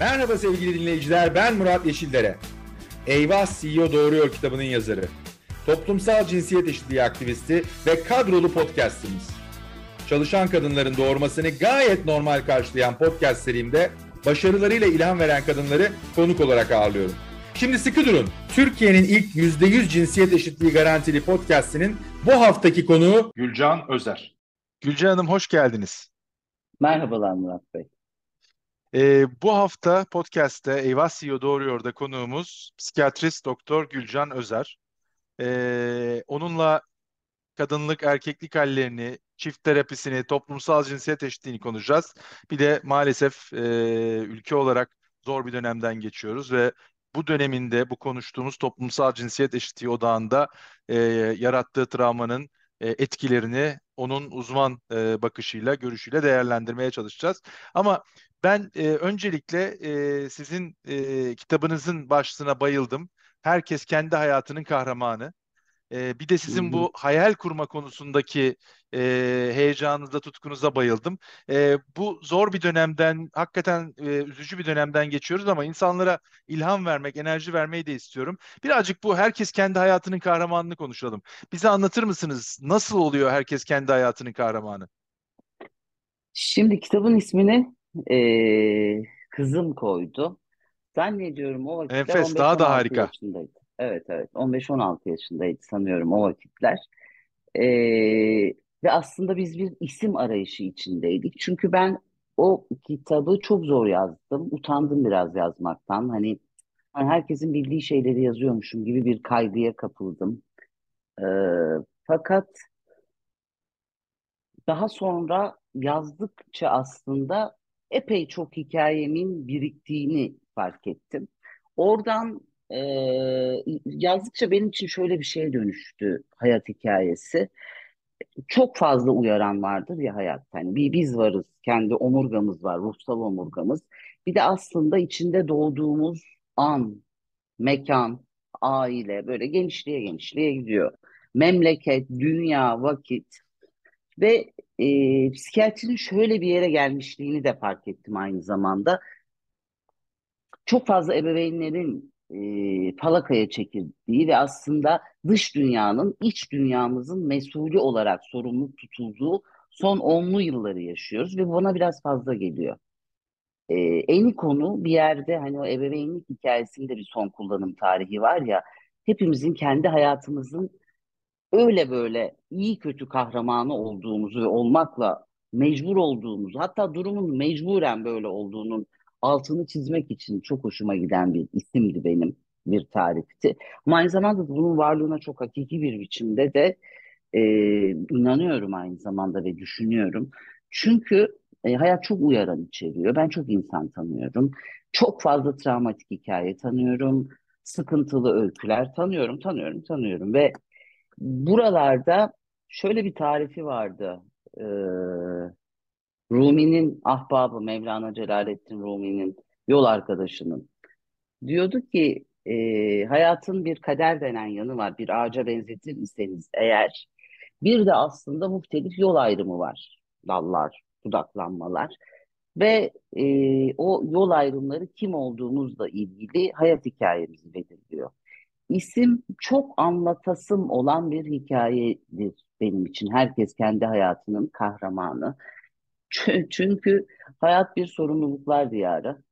Merhaba sevgili dinleyiciler, ben Murat Yeşildere. Eyvah CEO Doğruyor kitabının yazarı. Toplumsal cinsiyet eşitliği aktivisti ve kadrolu podcastimiz. Çalışan kadınların doğurmasını gayet normal karşılayan podcast serimde başarılarıyla ilham veren kadınları konuk olarak ağırlıyorum. Şimdi sıkı durun. Türkiye'nin ilk %100 cinsiyet eşitliği garantili podcastinin bu haftaki konuğu Gülcan Özer. Gülcan Hanım hoş geldiniz. Merhabalar Murat Bey. Ee, bu hafta podcast'te Eyvah CEO Doğruyor'da konuğumuz psikiyatrist doktor Gülcan Özer. Ee, onunla kadınlık, erkeklik hallerini, çift terapisini, toplumsal cinsiyet eşitliğini konuşacağız. Bir de maalesef e, ülke olarak zor bir dönemden geçiyoruz ve bu döneminde bu konuştuğumuz toplumsal cinsiyet eşitliği odağında e, yarattığı travmanın e, etkilerini onun uzman e, bakışıyla, görüşüyle değerlendirmeye çalışacağız. Ama ben e, öncelikle sizin kitabınızın başlığına bayıldım. Herkes kendi hayatının kahramanı. E, bir de sizin bu hayal kurma konusundaki e, heyecanınıza, tutkunuza bayıldım. E, bu zor bir dönemden, hakikaten e, üzücü bir dönemden geçiyoruz ama insanlara ilham vermek, enerji vermeyi de istiyorum. Birazcık bu herkes kendi hayatının kahramanını konuşalım. Bize anlatır mısınız? Nasıl oluyor herkes kendi hayatının kahramanı? Şimdi kitabın ismini eee, kızım koydu. Zannediyorum o vakitler Enfes, daha da 15-16 harika. yaşındaydı. Evet evet 15-16 yaşındaydı sanıyorum o vakitler. Eee, ve aslında biz bir isim arayışı içindeydik. Çünkü ben o kitabı çok zor yazdım. Utandım biraz yazmaktan. Hani, herkesin bildiği şeyleri yazıyormuşum gibi bir kaygıya kapıldım. Eee, fakat daha sonra yazdıkça aslında epey çok hikayemin biriktiğini fark ettim. Oradan e, yazdıkça benim için şöyle bir şeye dönüştü hayat hikayesi. Çok fazla uyaran vardır ya hayatta. Hani bir biz varız, kendi omurgamız var, ruhsal omurgamız. Bir de aslında içinde doğduğumuz an, mekan, aile böyle genişliğe genişliğe gidiyor. Memleket, dünya, vakit. Ve e, psikiyatrinin şöyle bir yere gelmişliğini de fark ettim aynı zamanda. Çok fazla ebeveynlerin e, falakaya çekildiği ve aslında dış dünyanın iç dünyamızın mesulü olarak sorumlu tutulduğu son onlu yılları yaşıyoruz ve bana biraz fazla geliyor. E, en konu bir yerde hani o ebeveynlik hikayesinde bir son kullanım tarihi var ya hepimizin kendi hayatımızın öyle böyle iyi kötü kahramanı olduğumuzu ve olmakla mecbur olduğumuzu hatta durumun mecburen böyle olduğunun altını çizmek için çok hoşuma giden bir isimdi benim bir tarifti. Ama aynı zamanda bunun varlığına çok hakiki bir biçimde de e, inanıyorum aynı zamanda ve düşünüyorum. Çünkü e, hayat çok uyaran içeriyor. Ben çok insan tanıyorum. Çok fazla travmatik hikaye tanıyorum. Sıkıntılı öyküler tanıyorum, tanıyorum, tanıyorum ve buralarda şöyle bir tarifi vardı. Ee, Rumi'nin ahbabı Mevlana Celaleddin Rumi'nin yol arkadaşının. Diyordu ki e, hayatın bir kader denen yanı var. Bir ağaca benzetir iseniz eğer bir de aslında muhtelif yol ayrımı var. Dallar, budaklanmalar. Ve e, o yol ayrımları kim olduğumuzla ilgili hayat hikayemizi belirliyor. İsim çok anlatasım olan bir hikayedir benim için. Herkes kendi hayatının kahramanı. Çünkü hayat bir sorumluluklar diyarı.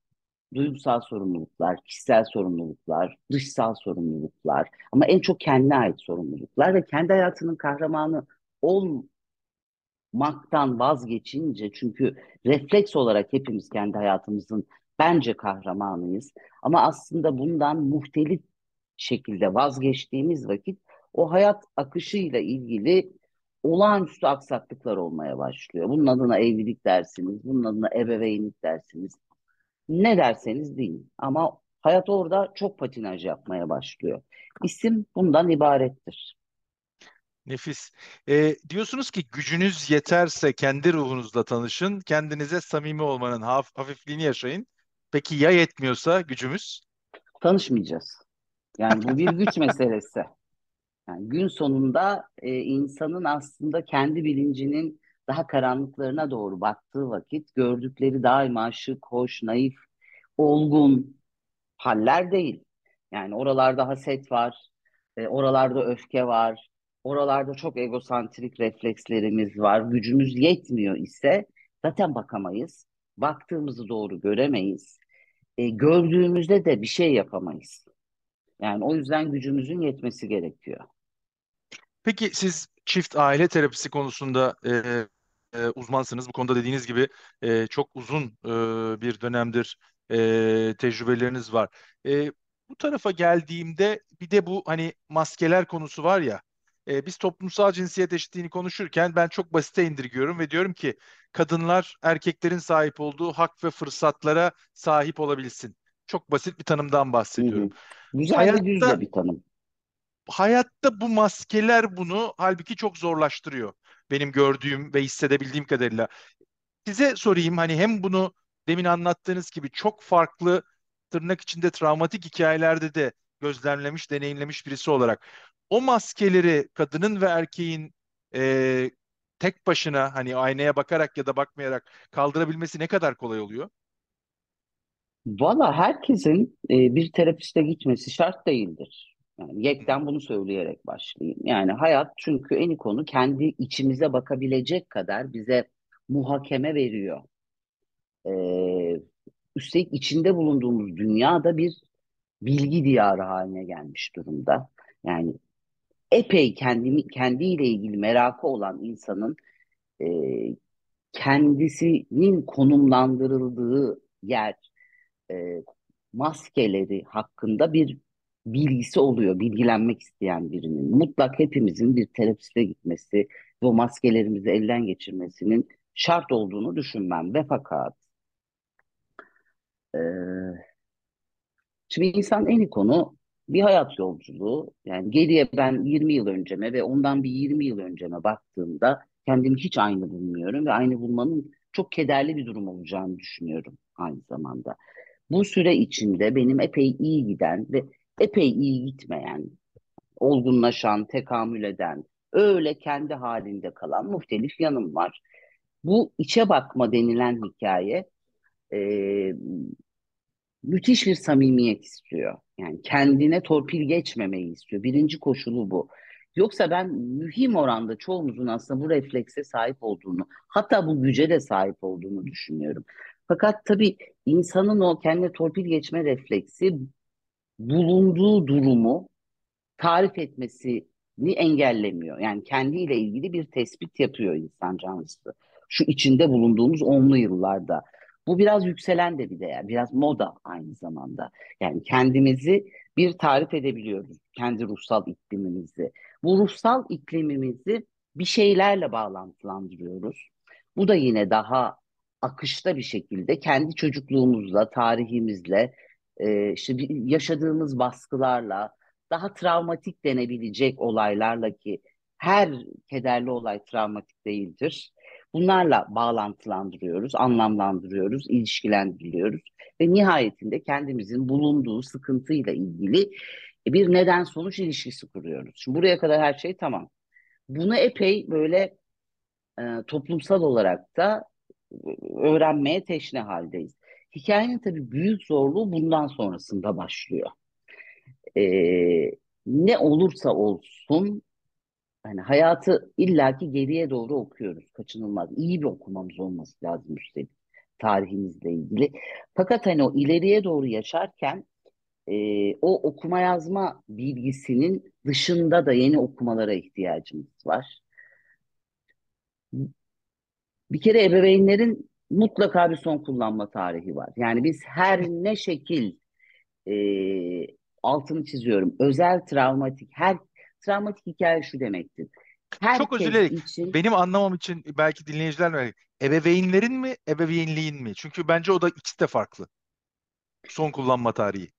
Duygusal sorumluluklar, kişisel sorumluluklar, dışsal sorumluluklar ama en çok kendine ait sorumluluklar ve kendi hayatının kahramanı olmaktan vazgeçince çünkü refleks olarak hepimiz kendi hayatımızın bence kahramanıyız ama aslında bundan muhtelif şekilde vazgeçtiğimiz vakit o hayat akışıyla ilgili olağanüstü aksaklıklar olmaya başlıyor. Bunun adına evlilik dersiniz, bunun adına ebeveynlik dersiniz. Ne derseniz deyin. Ama hayat orada çok patinaj yapmaya başlıyor. İsim bundan ibarettir. Nefis. E, diyorsunuz ki gücünüz yeterse kendi ruhunuzla tanışın, kendinize samimi olmanın haf hafifliğini yaşayın. Peki ya yetmiyorsa gücümüz? Tanışmayacağız. Yani bu bir güç meselesi. Yani gün sonunda e, insanın aslında kendi bilincinin daha karanlıklarına doğru baktığı vakit gördükleri daima şık, hoş, naif, olgun haller değil. Yani oralarda haset var, e, oralarda öfke var, oralarda çok egosantrik reflekslerimiz var. Gücümüz yetmiyor ise zaten bakamayız. Baktığımızı doğru göremeyiz. E, gördüğümüzde de bir şey yapamayız. Yani o yüzden gücümüzün yetmesi gerekiyor. Peki siz çift aile terapisi konusunda e, e, uzmansınız. Bu konuda dediğiniz gibi e, çok uzun e, bir dönemdir e, tecrübeleriniz var. E, bu tarafa geldiğimde bir de bu hani maskeler konusu var ya. E, biz toplumsal cinsiyet eşitliğini konuşurken ben çok basite indirgiyorum ve diyorum ki kadınlar erkeklerin sahip olduğu hak ve fırsatlara sahip olabilsin. Çok basit bir tanımdan bahsediyorum. Hı hı. Güzel Hayatta bir tanım. Hayatta bu maskeler bunu halbuki çok zorlaştırıyor. Benim gördüğüm ve hissedebildiğim kadarıyla. Size sorayım hani hem bunu demin anlattığınız gibi çok farklı tırnak içinde travmatik hikayelerde de gözlemlemiş, deneyimlemiş birisi olarak o maskeleri kadının ve erkeğin e, tek başına hani aynaya bakarak ya da bakmayarak kaldırabilmesi ne kadar kolay oluyor? Valla herkesin e, bir terapiste gitmesi şart değildir. Yani yekten bunu söyleyerek başlayayım. Yani hayat çünkü en konu kendi içimize bakabilecek kadar bize muhakeme veriyor. Ee, üstelik içinde bulunduğumuz dünyada bir bilgi diyarı haline gelmiş durumda. Yani epey kendini kendiyle ilgili merakı olan insanın e, kendisinin konumlandırıldığı yer e, maskeleri hakkında bir bilgisi oluyor. Bilgilenmek isteyen birinin. Mutlak hepimizin bir terapiste gitmesi ve o maskelerimizi elden geçirmesinin şart olduğunu düşünmem. Ve fakat e, şimdi insan en iyi konu bir hayat yolculuğu. Yani geriye ben 20 yıl önceme ve ondan bir 20 yıl önceme baktığımda kendimi hiç aynı bulmuyorum ve aynı bulmanın çok kederli bir durum olacağını düşünüyorum aynı zamanda. Bu süre içinde benim epey iyi giden ve epey iyi gitmeyen, olgunlaşan, tekamül eden, öyle kendi halinde kalan muhtelif yanım var. Bu içe bakma denilen hikaye e, müthiş bir samimiyet istiyor. Yani kendine torpil geçmemeyi istiyor. Birinci koşulu bu. Yoksa ben mühim oranda çoğumuzun aslında bu reflekse sahip olduğunu, hatta bu güce de sahip olduğunu düşünüyorum. Fakat tabii insanın o kendine torpil geçme refleksi bulunduğu durumu tarif etmesini engellemiyor. Yani kendiyle ilgili bir tespit yapıyor insan canlısı. Şu içinde bulunduğumuz onlu yıllarda. Bu biraz yükselen de bir değer, biraz moda aynı zamanda. Yani kendimizi bir tarif edebiliyoruz, kendi ruhsal iklimimizi. Bu ruhsal iklimimizi bir şeylerle bağlantılandırıyoruz. Bu da yine daha akışta bir şekilde kendi çocukluğumuzla, tarihimizle, e, işte yaşadığımız baskılarla, daha travmatik denebilecek olaylarla ki her kederli olay travmatik değildir. Bunlarla bağlantılandırıyoruz, anlamlandırıyoruz, ilişkilendiriyoruz ve nihayetinde kendimizin bulunduğu sıkıntıyla ilgili bir neden sonuç ilişkisi kuruyoruz. Şimdi buraya kadar her şey tamam. Bunu epey böyle e, toplumsal olarak da öğrenmeye teşne haldeyiz. Hikayenin tabii büyük zorluğu bundan sonrasında başlıyor. Ee, ne olursa olsun hani hayatı illaki geriye doğru okuyoruz. Kaçınılmaz. İyi bir okumamız olması lazım üstelik tarihimizle ilgili. Fakat hani o ileriye doğru yaşarken e, o okuma yazma bilgisinin dışında da yeni okumalara ihtiyacımız var. Bir kere ebeveynlerin mutlaka bir son kullanma tarihi var. Yani biz her ne şekil e, altını çiziyorum. Özel travmatik her travmatik hikaye şu demektir. Herkes Çok özür dilerim. Için... Benim anlamam için belki dinleyiciler mi? Ebeveynlerin mi, ebeveynliğin mi? Çünkü bence o da ikisi de farklı. Son kullanma tarihi.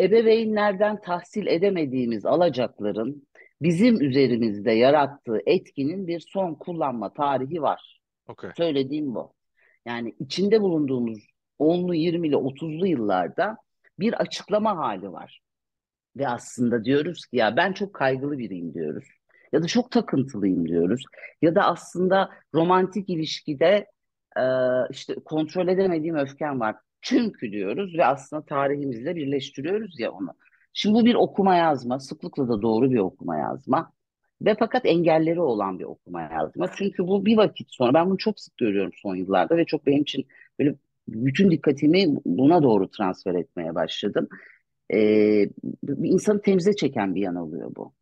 Ebeveynlerden tahsil edemediğimiz alacakların bizim üzerimizde yarattığı etkinin bir son kullanma tarihi var. Okay. Söylediğim bu. Yani içinde bulunduğumuz 10'lu, 20'li, 30'lu yıllarda bir açıklama hali var. Ve aslında diyoruz ki ya ben çok kaygılı biriyim diyoruz. Ya da çok takıntılıyım diyoruz. Ya da aslında romantik ilişkide e, işte kontrol edemediğim öfkem var. Çünkü diyoruz ve aslında tarihimizle birleştiriyoruz ya onu. Şimdi bu bir okuma yazma, sıklıkla da doğru bir okuma yazma ve fakat engelleri olan bir okuma yazma. Çünkü bu bir vakit sonra ben bunu çok sık görüyorum son yıllarda ve çok benim için böyle bütün dikkatimi buna doğru transfer etmeye başladım. Ee, bir insanı temize çeken bir yan oluyor bu.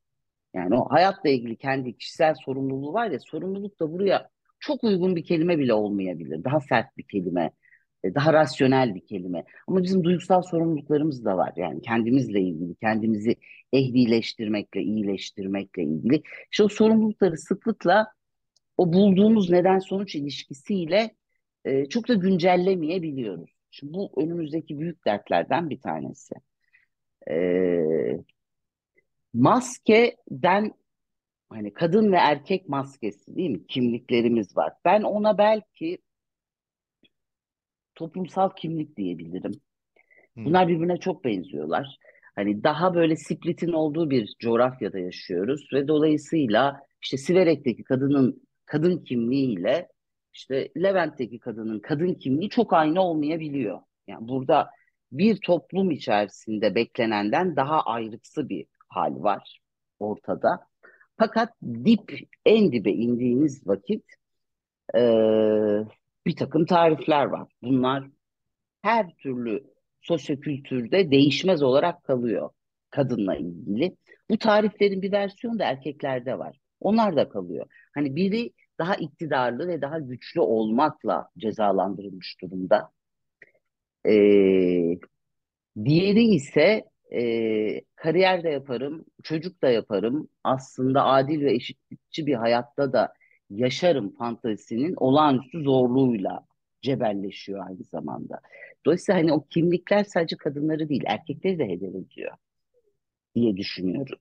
Yani o hayatla ilgili kendi kişisel sorumluluğu var ya sorumluluk da buraya çok uygun bir kelime bile olmayabilir. Daha sert bir kelime, daha rasyonel bir kelime. Ama bizim duygusal sorumluluklarımız da var. Yani kendimizle ilgili, kendimizi ehlileştirmekle, iyileştirmekle ilgili. İşte o sorumlulukları sıklıkla o bulduğumuz neden sonuç ilişkisiyle e, çok da güncellemeyebiliyoruz. Şimdi bu önümüzdeki büyük dertlerden bir tanesi. E, maskeden hani kadın ve erkek maskesi değil mi? Kimliklerimiz var. Ben ona belki toplumsal kimlik diyebilirim. Hmm. Bunlar birbirine çok benziyorlar. Hani daha böyle splitin olduğu bir coğrafyada yaşıyoruz ve dolayısıyla işte Siverek'teki kadının kadın kimliğiyle işte Levent'teki kadının kadın kimliği çok aynı olmayabiliyor. Yani burada bir toplum içerisinde beklenenden daha ayrıksı bir hal var ortada. Fakat dip en dibe indiğiniz vakit e, bir takım tarifler var. Bunlar her türlü sosyokültürde değişmez olarak kalıyor kadınla ilgili. Bu tariflerin bir versiyonu da erkeklerde var. Onlar da kalıyor. Hani biri daha iktidarlı ve daha güçlü olmakla cezalandırılmış durumda. Ee, diğeri ise e, kariyer de yaparım, çocuk da yaparım. Aslında adil ve eşitlikçi bir hayatta da yaşarım fantazisinin olağanüstü zorluğuyla cebelleşiyor aynı zamanda. Dolayısıyla hani o kimlikler sadece kadınları değil, erkekleri de hedef ediyor diye düşünüyorum.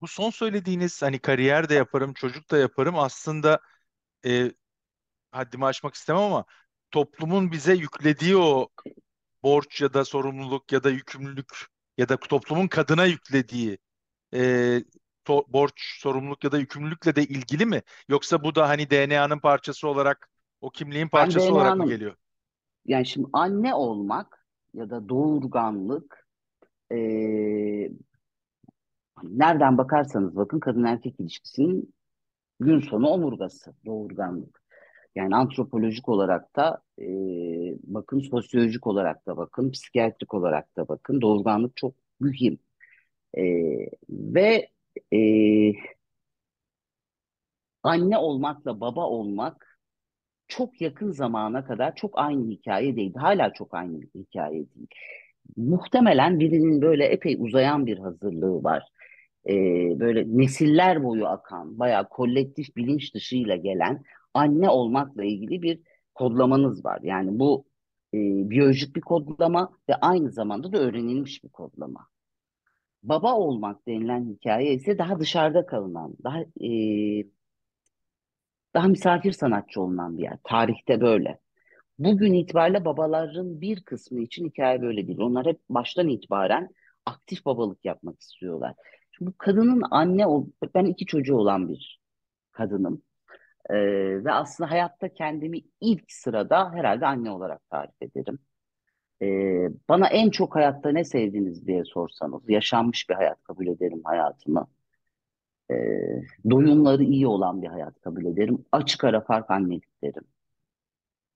Bu son söylediğiniz hani kariyer de yaparım, çocuk da yaparım aslında e, haddimi aşmak istemem ama toplumun bize yüklediği o borç ya da sorumluluk ya da yükümlülük ya da toplumun kadına yüklediği e, to- borç, sorumluluk ya da yükümlülükle de ilgili mi? Yoksa bu da hani DNA'nın parçası olarak o kimliğin Ben parçası olarak mı DNA'nın geliyor? yani şimdi anne olmak ya da doğurganlık e, nereden bakarsanız bakın kadın erkek ilişkisinin gün sonu omurgası doğurganlık. Yani antropolojik olarak da e, bakın sosyolojik olarak da bakın psikiyatrik olarak da bakın doğurganlık çok mühim. E, ve e, anne olmakla baba olmak çok yakın zamana kadar çok aynı hikaye değil. Hala çok aynı hikaye değil. Muhtemelen birinin böyle epey uzayan bir hazırlığı var. Ee, böyle nesiller boyu akan, bayağı kolektif bilinç dışıyla gelen anne olmakla ilgili bir kodlamanız var. Yani bu e, biyolojik bir kodlama ve aynı zamanda da öğrenilmiş bir kodlama. Baba olmak denilen hikaye ise daha dışarıda kalınan, daha e, daha misafir sanatçı olunan bir yer. Tarihte böyle. Bugün itibariyle babaların bir kısmı için hikaye böyle değil. Onlar hep baştan itibaren aktif babalık yapmak istiyorlar. Şimdi bu kadının anne ol, ben iki çocuğu olan bir kadınım. Ee, ve aslında hayatta kendimi ilk sırada herhalde anne olarak tarif ederim. Ee, bana en çok hayatta ne sevdiniz diye sorsanız, yaşanmış bir hayat kabul ederim hayatımı. Ee, doyumları iyi olan bir hayat kabul ederim. Açık ara fark annelik derim.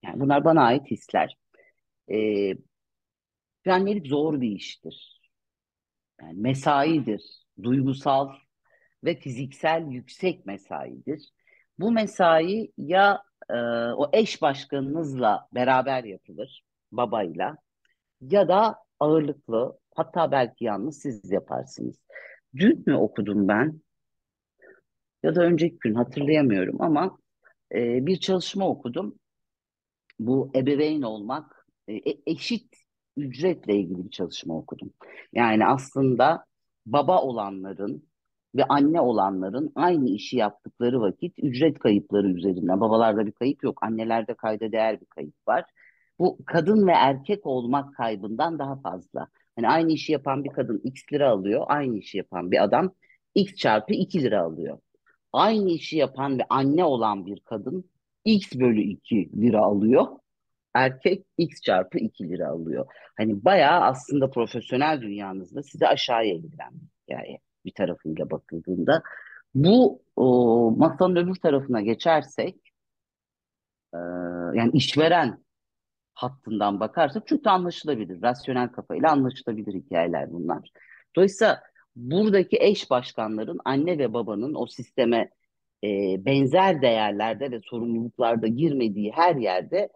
Yani bunlar bana ait hisler. Ee, annelik zor bir iştir. Yani mesaidir. Duygusal ve fiziksel yüksek mesaidir. Bu mesai ya e, o eş başkanınızla beraber yapılır, babayla ya da ağırlıklı, hatta belki yalnız siz yaparsınız. Dün mü okudum ben ya da önceki gün hatırlayamıyorum ama e, bir çalışma okudum. Bu ebeveyn olmak, e, e eşit ücretle ilgili bir çalışma okudum. Yani aslında baba olanların ve anne olanların aynı işi yaptıkları vakit ücret kayıpları üzerinden. Babalarda bir kayıp yok, annelerde kayda değer bir kayıp var. Bu kadın ve erkek olmak kaybından daha fazla. Hani aynı işi yapan bir kadın x lira alıyor, aynı işi yapan bir adam x çarpı 2 lira alıyor. Aynı işi yapan ve anne olan bir kadın x bölü 2 lira alıyor. erkek X çarpı 2 lira alıyor. Hani bayağı aslında profesyonel dünyanızda sizi aşağıya indiren bir hikaye bir tarafıyla bakıldığında. Bu o, masanın öbür tarafına geçersek e, yani işveren hattından bakarsak çok da anlaşılabilir. Rasyonel kafayla anlaşılabilir hikayeler bunlar. Dolayısıyla buradaki eş başkanların anne ve babanın o sisteme e, benzer değerlerde ve sorumluluklarda girmediği her yerde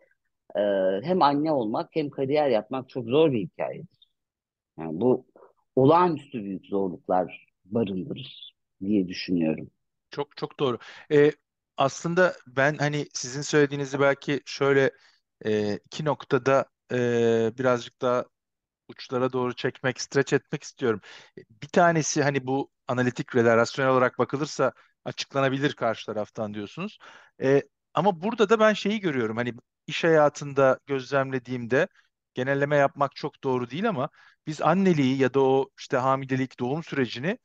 e, hem anne olmak hem kariyer yapmak çok zor bir hikayedir. Yani bu olağanüstü büyük zorluklar barındırır diye düşünüyorum. Çok çok doğru. Ee, aslında ben hani sizin söylediğinizi belki şöyle e, iki noktada e, birazcık daha uçlara doğru çekmek, stretch etmek istiyorum. Bir tanesi hani bu analitik ve rasyonel olarak bakılırsa açıklanabilir karşı taraftan diyorsunuz. E, ama burada da ben şeyi görüyorum. Hani iş hayatında gözlemlediğimde genelleme yapmak çok doğru değil ama biz anneliği ya da o işte hamilelik, doğum sürecini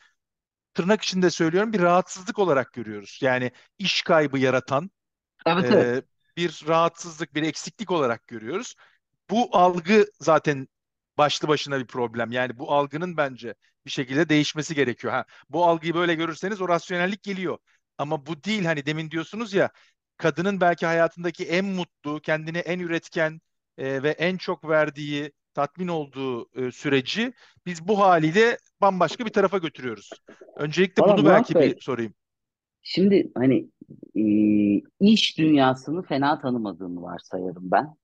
tırnak içinde söylüyorum bir rahatsızlık olarak görüyoruz. Yani iş kaybı yaratan Evet evet. Bir rahatsızlık, bir eksiklik olarak görüyoruz. Bu algı zaten başlı başına bir problem. Yani bu algının bence bir şekilde değişmesi gerekiyor. Ha, bu algıyı böyle görürseniz o rasyonellik geliyor. Ama bu değil hani demin diyorsunuz ya kadının belki hayatındaki en mutlu, kendini en üretken e, ve en çok verdiği, tatmin olduğu e, süreci biz bu haliyle bambaşka bir tarafa götürüyoruz. Öncelikle Valla bunu belki Bey bir sorayım. şimdi hani e, iş dünyasını fena tanımadığımı varsayarım ben.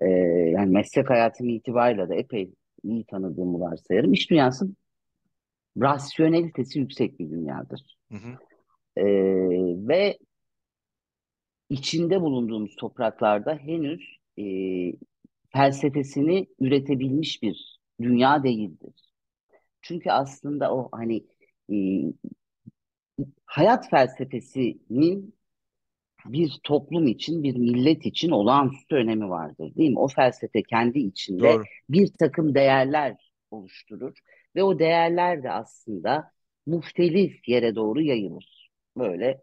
E, yani meslek hayatım itibariyle de epey iyi tanıdığımı varsayarım. İş dünyası rasyonelitesi yüksek bir dünyadır. Hı hı, E, ve içinde bulunduğumuz topraklarda henüz e, felsefesini üretebilmiş bir dünya değildir. Çünkü aslında o hani e, hayat felsefesinin bir toplum için, bir millet için olağanüstü önemi vardır, değil mi? O felsefe kendi içinde doğru. bir takım değerler oluşturur ve o değerler de aslında muhtelif yere doğru yayılır. Böyle.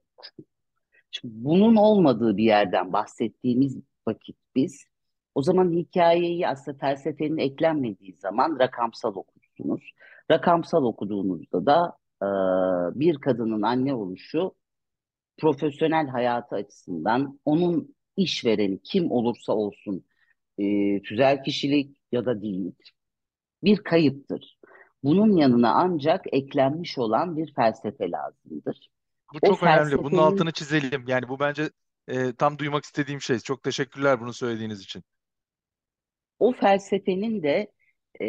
Şimdi bunun olmadığı bir yerden bahsettiğimiz vakit biz, o zaman hikayeyi aslında felsefenin eklenmediği zaman rakamsal okursunuz. Rakamsal okuduğunuzda da e, bir kadının anne oluşu profesyonel hayatı açısından onun işvereni kim olursa olsun e, tüzel kişilik ya da değil bir kayıptır. Bunun yanına ancak eklenmiş olan bir felsefe lazımdır. Bu O çok önemli. Bunun altını çizelim. Yani bu bence e, tam duymak istediğim şey. Çok teşekkürler bunu söylediğiniz için. o felsefenin de e,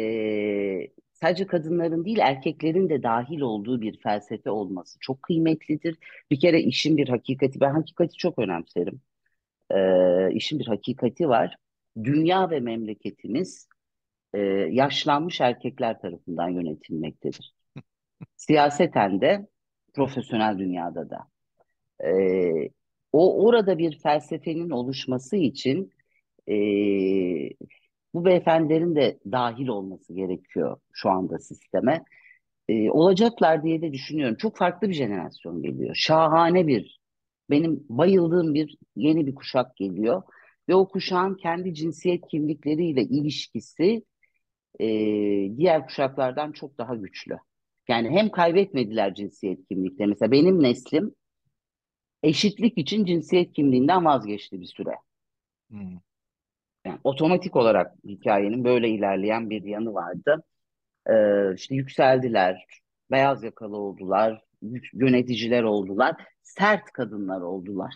sadece kadınların değil erkeklerin de dahil olduğu bir felsefe olması çok kıymetlidir. Bir kere işin bir hakikati, ben hakikati çok önemserim. E, işin bir hakikati var. Dünya ve memleketimiz e, yaşlanmış erkekler tarafından yönetilmektedir. Siyaseten de, profesyonel dünyada da. E, o orada bir felsefenin oluşması için e, bu beyefendilerin de dahil olması gerekiyor şu anda sisteme. E, olacaklar diye de düşünüyorum. Çok farklı bir jenerasyon geliyor. Şahane bir, benim bayıldığım bir yeni bir kuşak geliyor. Ve o kuşağın kendi cinsiyet kimlikleriyle ilişkisi e, diğer kuşaklardan çok daha güçlü. Yani hem kaybetmediler cinsiyet kimlikleri. Mesela benim neslim eşitlik için cinsiyet kimliğinden vazgeçti bir süre. Hmm. Yani otomatik olarak hikayenin böyle ilerleyen bir yanı vardı. Ee, işte yükseldiler, beyaz yakalı oldular, yöneticiler oldular, sert kadınlar oldular.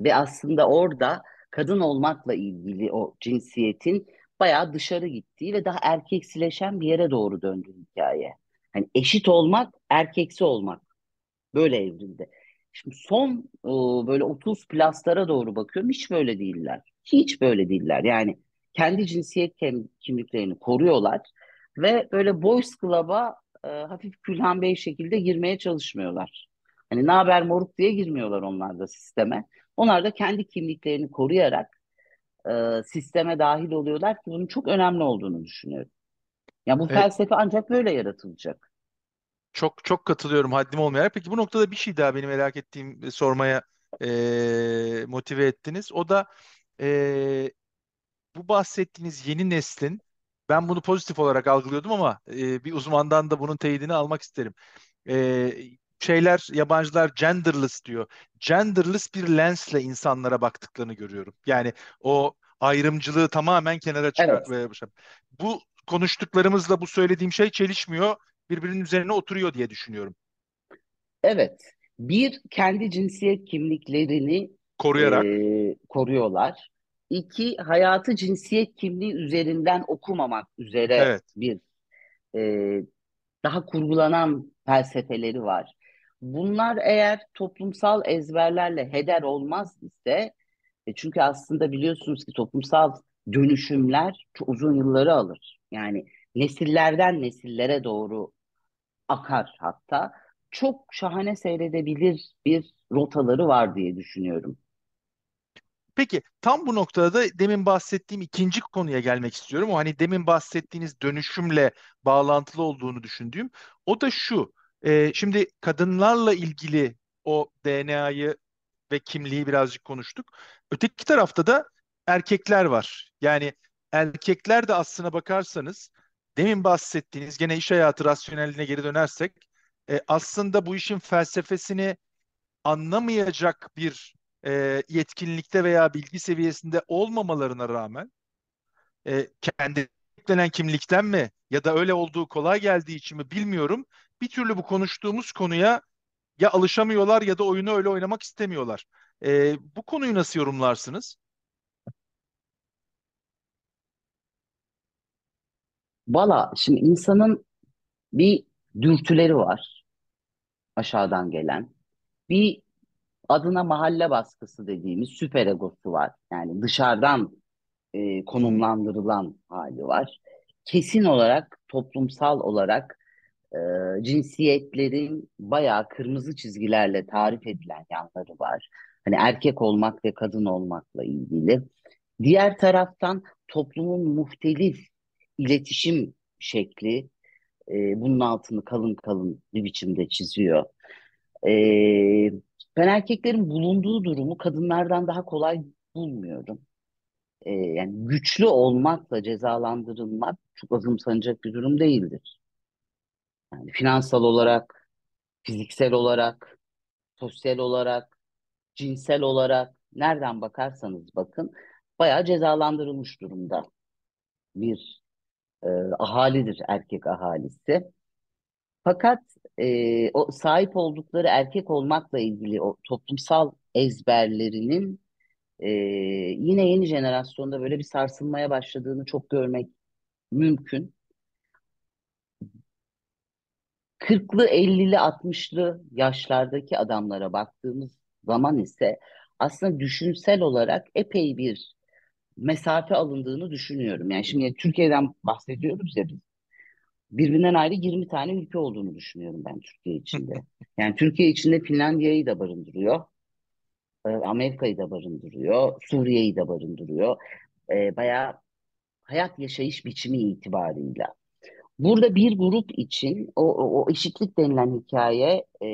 Ve aslında orada kadın olmakla ilgili o cinsiyetin bayağı dışarı gittiği ve daha erkeksileşen bir yere doğru döndü hikaye. Hani eşit olmak, erkeksi olmak böyle evrildi. Şimdi son e, böyle 30 pluslara doğru bakıyorum hiç böyle değiller. Hiç böyle değiller. Yani kendi cinsiyet kim- kimliklerini koruyorlar ve böyle boys club'a e, hafif Külhan Bey şekilde girmeye çalışmıyorlar. Hani ne haber moruk diye girmiyorlar onlar da sisteme. Onlar da kendi kimliklerini koruyarak e, sisteme dahil oluyorlar ki bunun çok önemli olduğunu düşünüyorum. Ya bu E, felsefe ancak böyle yaratılacak. Çok çok katılıyorum haddim olmayarak. Peki bu noktada bir şey daha benim merak ettiğim, e, sormaya e, motive ettiniz. O da e, bu bahsettiğiniz yeni neslin ben bunu pozitif olarak algılıyordum ama e, bir uzmandan da bunun teyidini almak isterim. E, şeyler yabancılar genderless diyor. Genderless bir lensle insanlara baktıklarını görüyorum. Yani o ayrımcılığı tamamen kenara çıkartmaya Evet. başladım. Bu konuştuklarımızla bu söylediğim şey çelişmiyor. Birbirinin üzerine oturuyor diye düşünüyorum. Evet. Bir, kendi cinsiyet kimliklerini Koruyarak. e, koruyorlar. İki, hayatı cinsiyet kimliği üzerinden okumamak üzere Evet. bir e, daha kurgulanan felsefeleri var. Bunlar eğer toplumsal ezberlerle heder olmaz ise, e, çünkü aslında biliyorsunuz ki toplumsal dönüşümler çok uzun yılları alır. Yani nesillerden nesillere doğru akar hatta. Çok şahane seyredebilir bir rotaları var diye düşünüyorum. Peki tam bu noktada da demin bahsettiğim ikinci konuya gelmek istiyorum. O hani demin bahsettiğiniz dönüşümle bağlantılı olduğunu düşündüğüm. O da şu. e, şimdi kadınlarla ilgili o DNA'yı ve kimliği birazcık konuştuk. Öteki tarafta da erkekler var. Yani erkekler de aslına bakarsanız demin bahsettiğiniz gene iş hayatı rasyonelliğine geri dönersek e, aslında bu işin felsefesini anlamayacak bir e, yetkinlikte veya bilgi seviyesinde olmamalarına rağmen e, kendi yüklenen kimlikten mi ya da öyle olduğu kolay geldiği için mi bilmiyorum. Bir türlü bu konuştuğumuz konuya ya alışamıyorlar ya da oyunu öyle oynamak istemiyorlar. E, bu konuyu nasıl yorumlarsınız? Valla şimdi insanın bir dürtüleri var aşağıdan gelen. Bir adına mahalle baskısı dediğimiz süper egosu var. Yani dışarıdan e, konumlandırılan hali var. Kesin olarak toplumsal olarak e, cinsiyetlerin bayağı kırmızı çizgilerle tarif edilen yanları var. Hani erkek olmak ve kadın olmakla ilgili. Diğer taraftan toplumun muhtelif iletişim şekli e, bunun altını kalın kalın bir biçimde çiziyor. E, ben erkeklerin bulunduğu durumu kadınlardan daha kolay bulmuyorum. E, yani güçlü olmakla cezalandırılmak çok azımsanacak bir durum değildir. Yani finansal olarak, fiziksel olarak, sosyal olarak, cinsel olarak nereden bakarsanız bakın bayağı cezalandırılmış durumda bir e, ahalidir erkek ahalisi. Fakat e, o sahip oldukları erkek olmakla ilgili o toplumsal ezberlerinin e, yine yeni jenerasyonda böyle bir sarsılmaya başladığını çok görmek mümkün. 40'lı, 50'li, 60'lı yaşlardaki adamlara baktığımız zaman ise aslında düşünsel olarak epey bir mesafe alındığını düşünüyorum. Yani şimdi Türkiye'den bahsediyoruz ya biz. Birbirinden ayrı 20 tane ülke olduğunu düşünüyorum ben Türkiye içinde. Yani Türkiye içinde Finlandiya'yı da barındırıyor. e, Amerika'yı da barındırıyor. Suriye'yi de barındırıyor. E, bayağı hayat yaşayış biçimi itibarıyla. Burada bir grup için o, o, o eşitlik denilen hikaye e,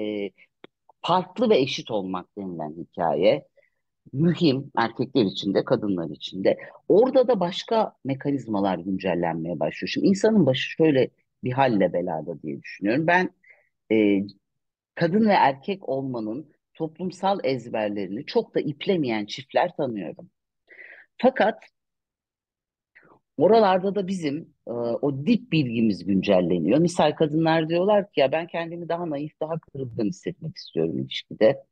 farklı ve eşit olmak denilen hikaye mühim erkekler için de kadınlar için de. Orada da başka mekanizmalar güncellenmeye başlıyor. Şimdi insanın başı şöyle bir halle belada diye düşünüyorum. Ben e, kadın ve erkek olmanın toplumsal ezberlerini çok da iplemeyen çiftler tanıyorum. Fakat oralarda da bizim e, o dip bilgimiz güncelleniyor. Misal kadınlar diyorlar ki ya ben kendimi daha naif, daha kırılgan hissetmek istiyorum ilişkide.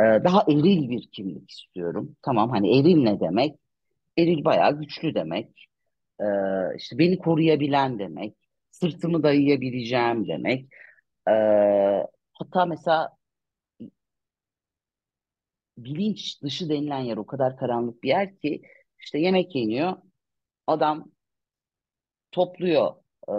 E, daha eril bir kimlik istiyorum. Tamam hani eril ne demek? Eril bayağı güçlü demek. E, işte beni koruyabilen demek. Sırtımı dayayabileceğim demek. E, hatta mesela bilinç dışı denilen yer o kadar karanlık bir yer ki işte yemek yeniyor. Adam topluyor e,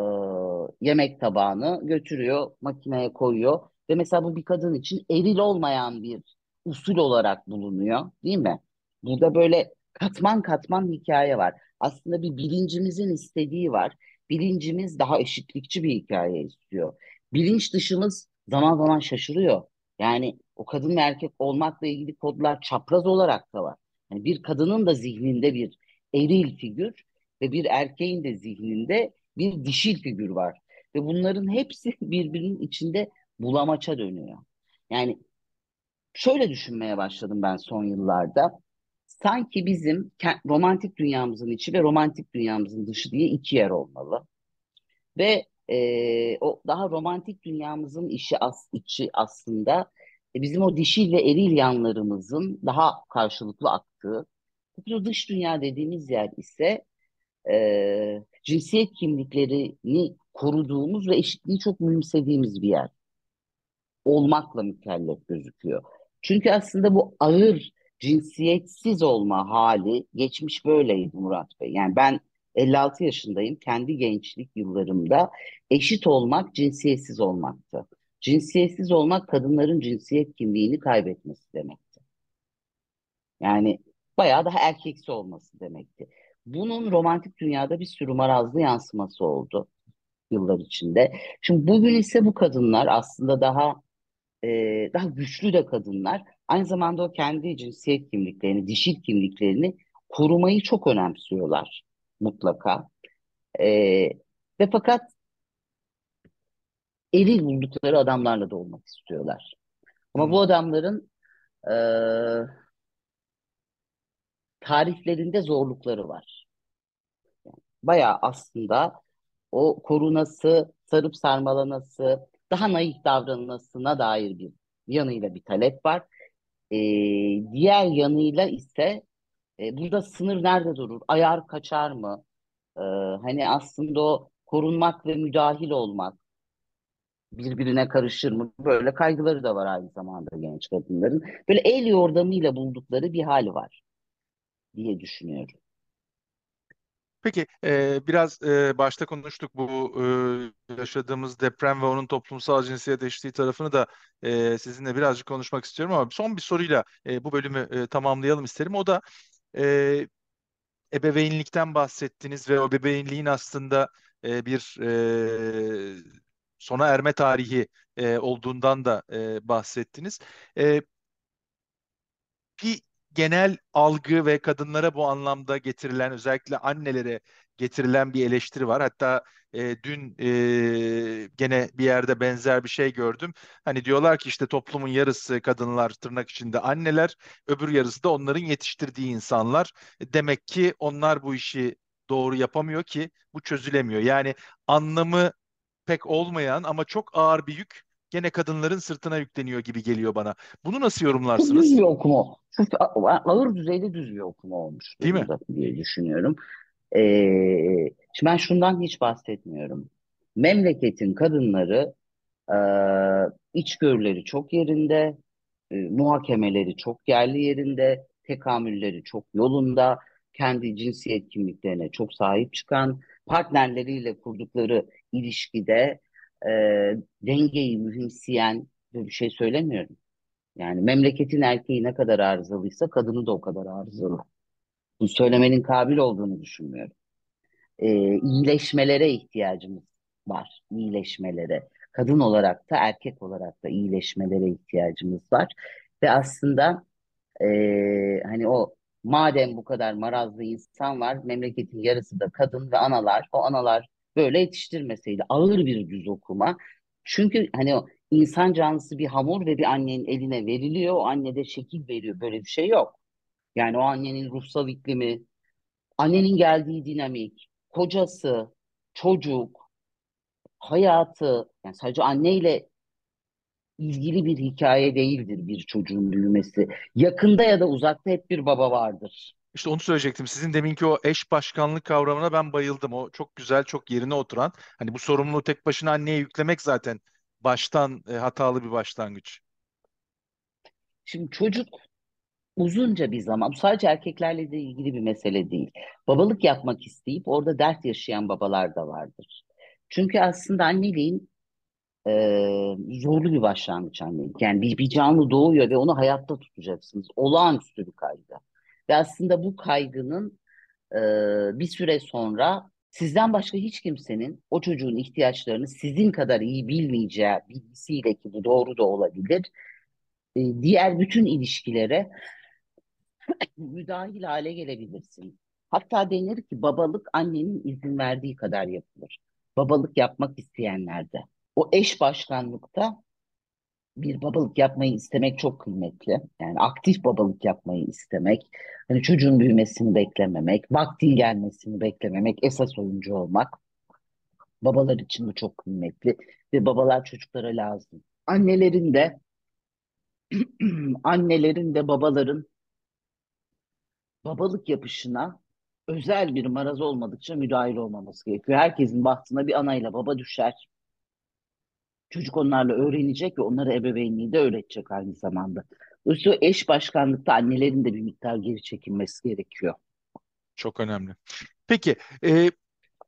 yemek tabağını götürüyor makineye koyuyor ve mesela bu bir kadın için eril olmayan bir usul olarak bulunuyor değil mi? Burada böyle katman katman hikaye var. Aslında bir bilincimizin istediği var. Bilincimiz daha eşitlikçi bir hikaye istiyor. Bilinç dışımız zaman zaman şaşırıyor. Yani O kadın ve erkek olmakla ilgili kodlar çapraz olarak da var. Yani bir kadının da zihninde bir eril figür ve bir erkeğin de zihninde bir dişil figür var. Ve bunların hepsi birbirinin içinde bulamaça dönüyor. Yani şöyle düşünmeye başladım ben son yıllarda. Sanki bizim romantik dünyamızın içi ve romantik dünyamızın dışı diye iki yer olmalı. Ve e, o daha romantik dünyamızın işi as, içi aslında e, bizim o dişil ve eril yanlarımızın daha karşılıklı aktığı. Bu dış dünya dediğimiz yer ise e, cinsiyet kimliklerini koruduğumuz ve eşitliği çok mühimsediğimiz bir yer olmakla mükellef gözüküyor. Çünkü aslında bu ağır cinsiyetsiz olma hali geçmiş böyleydi Murat Bey. Yani ben 56 yaşındayım. Kendi gençlik yıllarımda eşit olmak cinsiyetsiz olmaktı. Cinsiyetsiz olmak kadınların cinsiyet kimliğini kaybetmesi demekti. Yani bayağı daha erkeksi olması demekti. Bunun romantik dünyada bir sürü marazlı yansıması oldu yıllar içinde. Şimdi bugün ise bu kadınlar aslında daha e, daha güçlü de kadınlar aynı zamanda o kendi cinsiyet kimliklerini, dişil kimliklerini korumayı çok önemsiyorlar mutlaka. E, ve fakat eril buldukları adamlarla da olmak istiyorlar. Ama bu hmm. adamların e, tariflerinde zorlukları var. Yani bayağı aslında o korunası, sarıp sarmalanası, daha naif davranmasına dair bir yanıyla bir talep var. E, diğer yanıyla ise e, burada sınır nerede durur? Ayar kaçar mı? E, hani aslında o korunmak ve müdahil olmak birbirine karışır mı? Böyle kaygıları da var aynı zamanda genç kadınların. Böyle el yordamıyla buldukları bir hal var diye düşünüyorum. Peki e, biraz e, başta konuştuk bu e, yaşadığımız deprem ve onun toplumsal cinsiyet eşitliği tarafını da e, sizinle birazcık konuşmak istiyorum ama son bir soruyla e, bu bölümü e, tamamlayalım isterim. O da e, ebeveynlikten bahsettiniz ve o ebeveynliğin aslında e, bir e, sona erme tarihi e, olduğundan da e, bahsettiniz. E, bir genel algı ve kadınlara bu anlamda getirilen özellikle annelere getirilen bir eleştiri var. Hatta e, dün e, gene bir yerde benzer bir şey gördüm. Hani diyorlar ki işte toplumun yarısı kadınlar tırnak içinde anneler, öbür yarısı da onların yetiştirdiği insanlar. Demek ki onlar bu işi doğru yapamıyor ki bu çözülemiyor. Yani anlamı pek olmayan ama çok ağır bir yük gene kadınların sırtına yükleniyor gibi geliyor bana. Bunu nasıl yorumlarsınız? Düz bir okuma. Çok ağır düzeyde düz bir okuma olmuş. Değil mi? Diye düşünüyorum. Ee, şimdi ben şundan hiç bahsetmiyorum. Memleketin kadınları e, içgörüleri çok yerinde, e, muhakemeleri çok yerli yerinde, tekamülleri çok yolunda, kendi cinsiyet kimliklerine çok sahip çıkan, partnerleriyle kurdukları ilişkide e, dengeyi mühimseyen bir şey söylemiyorum. Yani memleketin erkeği ne kadar arızalıysa kadını da o kadar arızalı. Bu söylemenin kabil olduğunu düşünmüyorum. E, iyileşmelere ihtiyacımız var. İyileşmelere. Kadın olarak da erkek olarak da iyileşmelere ihtiyacımız var. Ve aslında e, hani o madem bu kadar marazlı insan var, memleketin yarısı da kadın ve analar. O analar böyle yetiştirmeseydi ağır bir düz okuma. Çünkü hani o insan canlısı bir hamur ve bir annenin eline veriliyor. O anne de şekil veriyor. Böyle bir şey yok. Yani o annenin ruhsal iklimi, annenin geldiği dinamik, kocası, çocuk, hayatı, yani sadece anneyle ilgili bir hikaye değildir bir çocuğun büyümesi. Yakında ya da uzakta hep bir baba vardır. İşte onu söyleyecektim. Sizin deminki o eş başkanlık kavramına ben bayıldım. O çok güzel, çok yerine oturan. Hani bu sorumluluğu tek başına anneye yüklemek zaten baştan e, hatalı bir başlangıç. Şimdi çocuk uzunca bir zaman, sadece erkeklerle de ilgili bir mesele değil. Babalık yapmak isteyip orada dert yaşayan babalar da vardır. Çünkü aslında anneliğin e, zorlu bir başlangıç annelik. Yani bir, bir canlı doğuyor ve onu hayatta tutacaksınız. Olağanüstü bir kaygı. Ve aslında bu kaygının e, bir süre sonra sizden başka hiç kimsenin o çocuğun ihtiyaçlarını sizin kadar iyi bilmeyeceği bilgisiyle ki bu doğru da olabilir e, diğer bütün ilişkilere müdahil hale gelebilirsin. Hatta denir ki babalık annenin izin verdiği kadar yapılır. Babalık yapmak isteyenlerde. O eş başkanlıkta bir babalık yapmayı istemek çok kıymetli. Yani aktif babalık yapmayı istemek, hani çocuğun büyümesini beklememek, vaktin gelmesini beklememek, esas oyuncu olmak. Babalar için bu çok kıymetli ve babalar çocuklara lazım. Annelerin de annelerin de babaların babalık yapışına özel bir maraz olmadıkça müdahil olmaması gerekiyor. Herkesin bahtına bir anayla baba düşer. Çocuk onlarla öğrenecek ve onlara ebeveynliği de öğretecek aynı zamanda. Dolayısıyla eş başkanlıkta annelerin de bir miktar geri çekilmesi gerekiyor. Çok önemli. Peki e,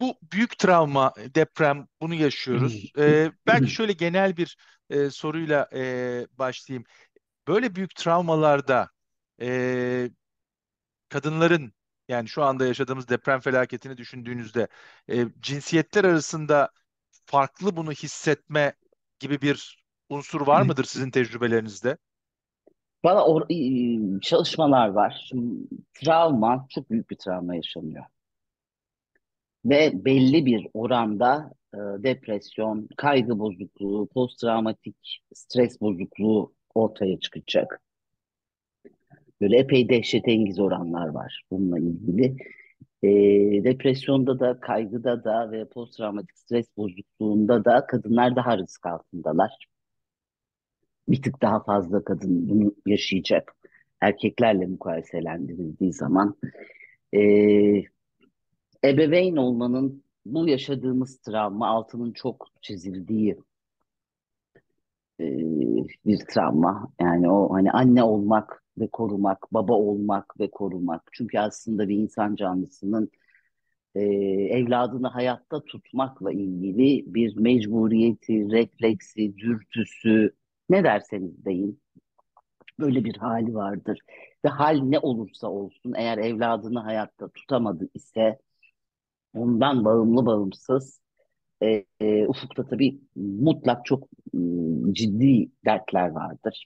bu büyük travma, deprem bunu yaşıyoruz. E, belki şöyle genel bir e, soruyla e, başlayayım. Böyle büyük travmalarda e, kadınların yani şu anda yaşadığımız deprem felaketini düşündüğünüzde e, cinsiyetler arasında farklı bunu hissetme gibi bir unsur var mıdır sizin tecrübelerinizde? Bana or- çalışmalar var. Şimdi travma, çok büyük bir travma yaşanıyor. Ve belli bir oranda e, depresyon, kaygı bozukluğu, posttraumatik stres bozukluğu ortaya çıkacak. Böyle epey dehşetengiz oranlar var bununla ilgili. E, depresyonda da, kaygıda da ve posttraumatik stres bozukluğunda da kadınlar daha risk altındalar. Bir tık daha fazla kadın bunu yaşayacak. Erkeklerle mukayeselendirildiği zaman. E, ebeveyn olmanın bu yaşadığımız travma altının çok çizildiği e, bir travma. Yani o hani anne olmak ve korumak, baba olmak ve korumak. Çünkü aslında bir insan canlısının e, evladını hayatta tutmakla ilgili bir mecburiyeti, refleksi, dürtüsü ne derseniz deyin böyle bir hali vardır. Ve hal ne olursa olsun eğer evladını hayatta tutamadı ise ondan bağımlı bağımsız e, e, ufukta tabii mutlak çok e, ciddi dertler vardır.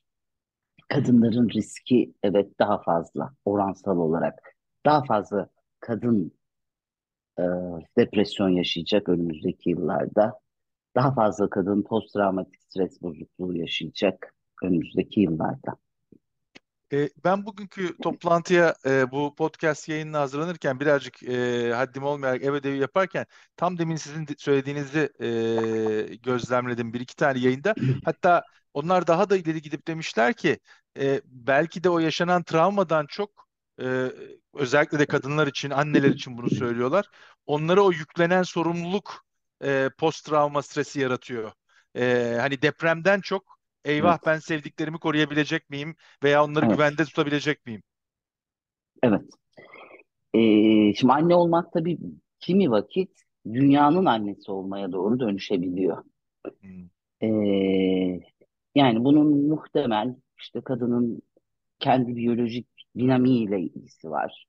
Kadınların riski evet daha fazla oransal olarak daha fazla kadın e, depresyon yaşayacak önümüzdeki yıllarda. Daha fazla kadın posttraumatik stres bozukluğu yaşayacak önümüzdeki yıllarda. E, ben bugünkü toplantıya e, bu podcast yayınına hazırlanırken birazcık e, haddim olmayarak ev ödevi yaparken tam demin sizin söylediğinizi e, gözlemledim bir iki tane yayında. Hatta onlar daha da ileri gidip demişler ki belki de o yaşanan travmadan çok özellikle de kadınlar için, anneler için bunu söylüyorlar. Onlara o yüklenen sorumluluk post travma stresi yaratıyor. Hani depremden çok eyvah evet. ben sevdiklerimi koruyabilecek miyim veya onları evet. güvende tutabilecek miyim? Evet. Ee, şimdi anne olmak tabii kimi vakit dünyanın annesi olmaya doğru dönüşebiliyor. Hmm. Ee, yani bunun muhtemel işte kadının kendi biyolojik dinamiğiyle ilgisi var.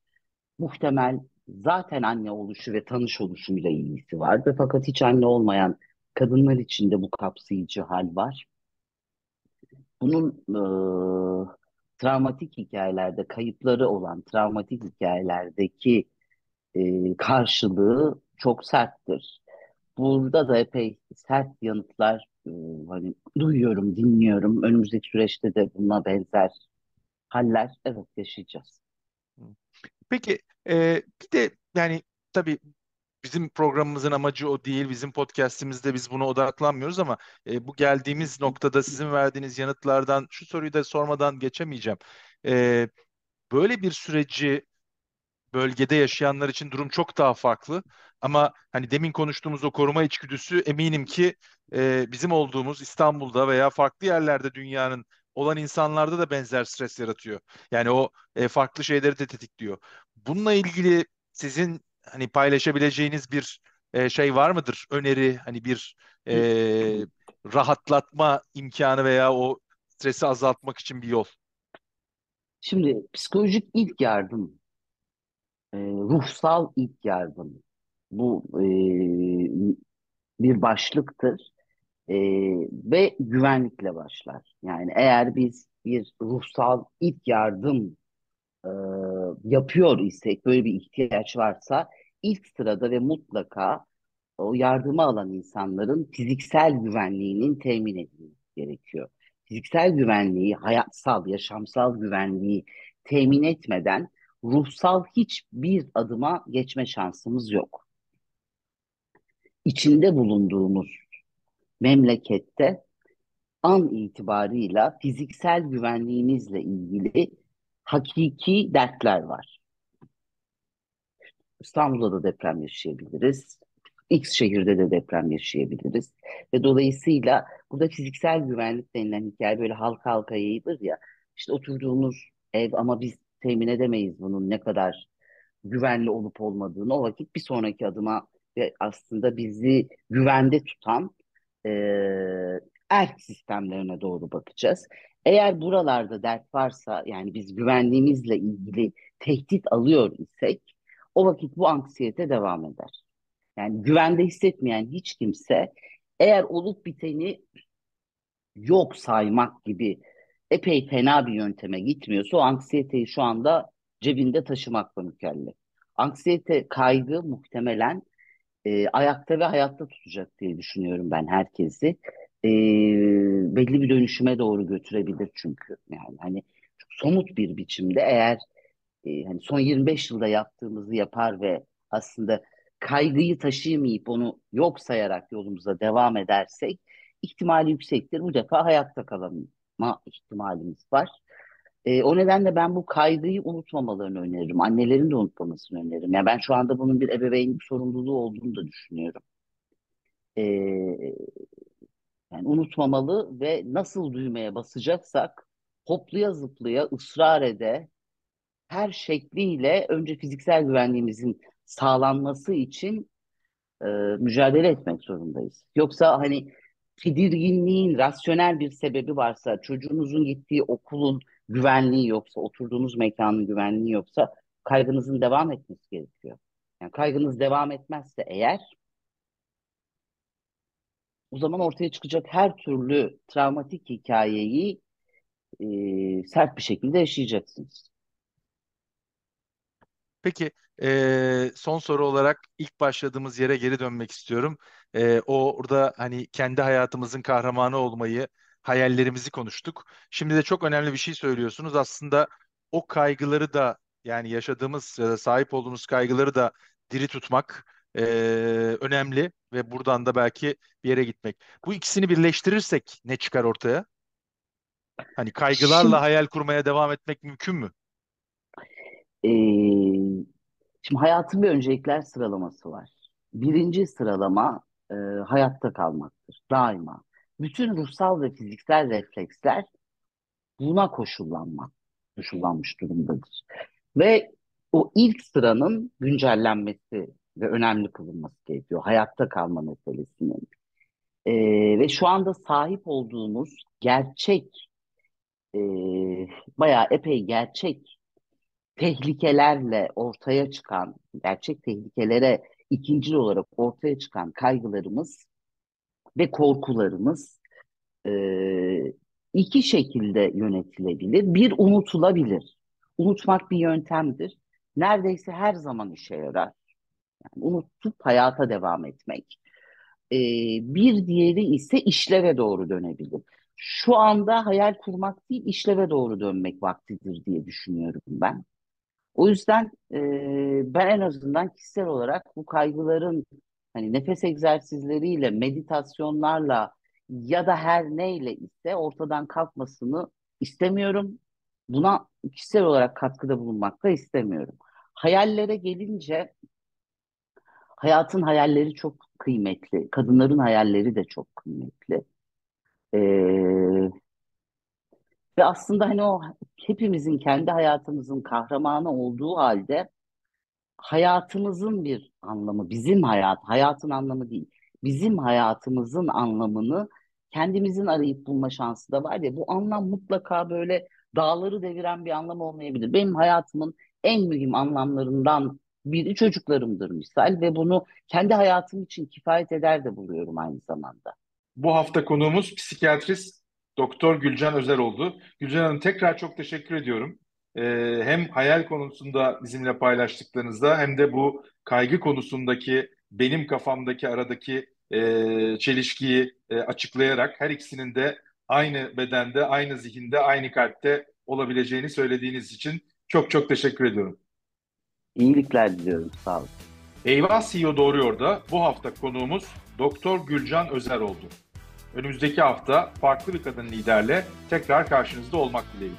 Muhtemel zaten anne oluşu ve tanış oluşuyla ilgisi var. Ve fakat hiç anne olmayan kadınlar için de bu kapsayıcı hal var. Bunun e, travmatik hikayelerde kayıpları olan travmatik hikayelerdeki e, karşılığı çok serttir. Burada da epey sert yanıtlar e, hani duyuyorum, dinliyorum. Önümüzdeki süreçte de buna benzer haller evet yaşayacağız. Peki e, bir de yani tabii bizim programımızın amacı o değil. Bizim podcast'imizde biz buna odaklanmıyoruz ama e, bu geldiğimiz noktada sizin verdiğiniz yanıtlardan şu soruyu da sormadan geçemeyeceğim. E, böyle bir süreci bölgede yaşayanlar için durum çok daha farklı. Ama hani demin konuştuğumuz o koruma içgüdüsü eminim ki e, bizim olduğumuz İstanbul'da veya farklı yerlerde dünyanın olan insanlarda da benzer stres yaratıyor. Yani o e, farklı şeyleri de tetikliyor. Bununla ilgili sizin hani paylaşabileceğiniz bir e, şey var mıdır? Öneri hani bir e, rahatlatma imkanı veya o stresi azaltmak için bir yol. Şimdi psikolojik ilk yardım, e, ruhsal ilk yardım bu e, bir başlıktır e, ve güvenlikle başlar. Yani eğer biz bir ruhsal ilk yardım e, yapıyor isek, böyle bir ihtiyaç varsa ilk sırada ve mutlaka o yardımı alan insanların fiziksel güvenliğinin temin edilmesi gerekiyor. Fiziksel güvenliği, hayatsal, yaşamsal güvenliği temin etmeden ruhsal hiçbir adıma geçme şansımız yok. İçinde bulunduğumuz memlekette an itibarıyla fiziksel güvenliğimizle ilgili hakiki dertler var. İstanbul'da da deprem yaşayabiliriz. X şehirde de deprem yaşayabiliriz. Ve dolayısıyla burada fiziksel güvenlik denilen hikaye böyle halka halka yayılır ya. İşte oturduğumuz ev ama biz temin edemeyiz bunun ne kadar güvenli olup olmadığını. O vakit bir sonraki adıma ve aslında bizi güvende tutan e, erk sistemlerine doğru bakacağız. Eğer buralarda dert varsa yani biz güvenliğimizle ilgili tehdit alıyor isek o vakit bu anksiyete devam eder. Yani güvende hissetmeyen hiç kimse eğer olup biteni yok saymak gibi epey fena bir yönteme gitmiyorsa o anksiyeteyi şu anda cebinde taşımakla mükellef. Anksiyete kaygı muhtemelen e, ayakta ve hayatta tutacak diye düşünüyorum ben herkesi. E, belli bir dönüşüme doğru götürebilir çünkü. Yani hani somut bir biçimde eğer e, hani son 25 yılda yaptığımızı yapar ve aslında kaygıyı taşıyamayıp onu yok sayarak yolumuza devam edersek ihtimali yüksektir. Bu defa hayatta kalama ihtimalimiz var. E, o nedenle ben bu kaygıyı unutmamalarını öneririm. Annelerin de unutmamasını öneririm. Yani ben şu anda bunun bir ebeveynlik sorumluluğu olduğunu da düşünüyorum. E, yani unutmamalı ve nasıl düğmeye basacaksak hopluya zıplaya ısrar ede her şekliyle önce fiziksel güvenliğimizin sağlanması için e, mücadele etmek zorundayız. Yoksa hani tedirginliğin rasyonel bir sebebi varsa, çocuğunuzun gittiği okulun güvenliği yoksa, oturduğunuz mekanın güvenliği yoksa kaygınızın devam etmesi gerekiyor. Yani kaygınız devam etmezse eğer o zaman ortaya çıkacak her türlü travmatik hikayeyi e, sert bir şekilde yaşayacaksınız. Peki e, son soru olarak ilk başladığımız yere geri dönmek istiyorum. E, o orada hani kendi hayatımızın kahramanı olmayı, hayallerimizi konuştuk. Şimdi de çok önemli bir şey söylüyorsunuz. Aslında o kaygıları da yani yaşadığımız ya da sahip olduğumuz kaygıları da diri tutmak e, önemli ve buradan da belki bir yere gitmek. Bu ikisini birleştirirsek ne çıkar ortaya? Hani kaygılarla Şimdi, hayal kurmaya devam etmek mümkün mü? e, şimdi hayatın bir öncelikler sıralaması var. Birinci sıralama e, hayatta kalmaktır daima. Bütün ruhsal ve fiziksel refleksler buna koşullanmak, koşullanmış durumdadır. Ve o ilk sıranın güncellenmesi ve önemli kılınması gerekiyor. Hayatta kalma meselesinin. E, ve şu anda sahip olduğumuz gerçek, e, bayağı epey gerçek tehlikelerle ortaya çıkan, gerçek tehlikelere ikincil olarak ortaya çıkan kaygılarımız ve korkularımız e, iki şekilde yönetilebilir. Bir unutulabilir. Unutmak bir yöntemdir. Neredeyse her zaman işe yarar. Yani unutup hayata devam etmek. E, bir diğeri ise işleve doğru dönebilir. Şu anda hayal kurmak değil, işleve doğru dönmek vaktidir diye düşünüyorum ben. O yüzden e, ben en azından kişisel olarak bu kaygıların hani nefes egzersizleriyle, meditasyonlarla ya da her neyle ise ortadan kalkmasını istemiyorum. Buna kişisel olarak katkıda bulunmak da istemiyorum. Hayallere gelince hayatın hayalleri çok kıymetli. Kadınların hayalleri de çok kıymetli. Ee, ve aslında hani o hepimizin kendi hayatımızın kahramanı olduğu halde hayatımızın bir anlamı, bizim hayat, hayatın anlamı değil, bizim hayatımızın anlamını kendimizin arayıp bulma şansı da var ya bu anlam mutlaka böyle dağları deviren bir anlam olmayabilir. Benim hayatımın en mühim anlamlarından biri çocuklarımdır misal ve bunu kendi hayatım için kifayet eder de buluyorum aynı zamanda. Bu hafta konuğumuz psikiyatrist Doktor Gülcan Özer oldu. Gülcan Hanım tekrar çok teşekkür ediyorum. Ee, hem hayal konusunda bizimle paylaştıklarınızda hem de bu kaygı konusundaki benim kafamdaki aradaki e, çelişkiyi e, açıklayarak her ikisinin de aynı bedende, aynı zihinde, aynı kalpte olabileceğini söylediğiniz için çok çok teşekkür ediyorum. İyilikler diliyorum. Sağ olun. Eyvah CEO Doğruyor da bu hafta konuğumuz Doktor Gülcan Özer oldu. Önümüzdeki hafta farklı bir kadın liderle tekrar karşınızda olmak dileğiyle.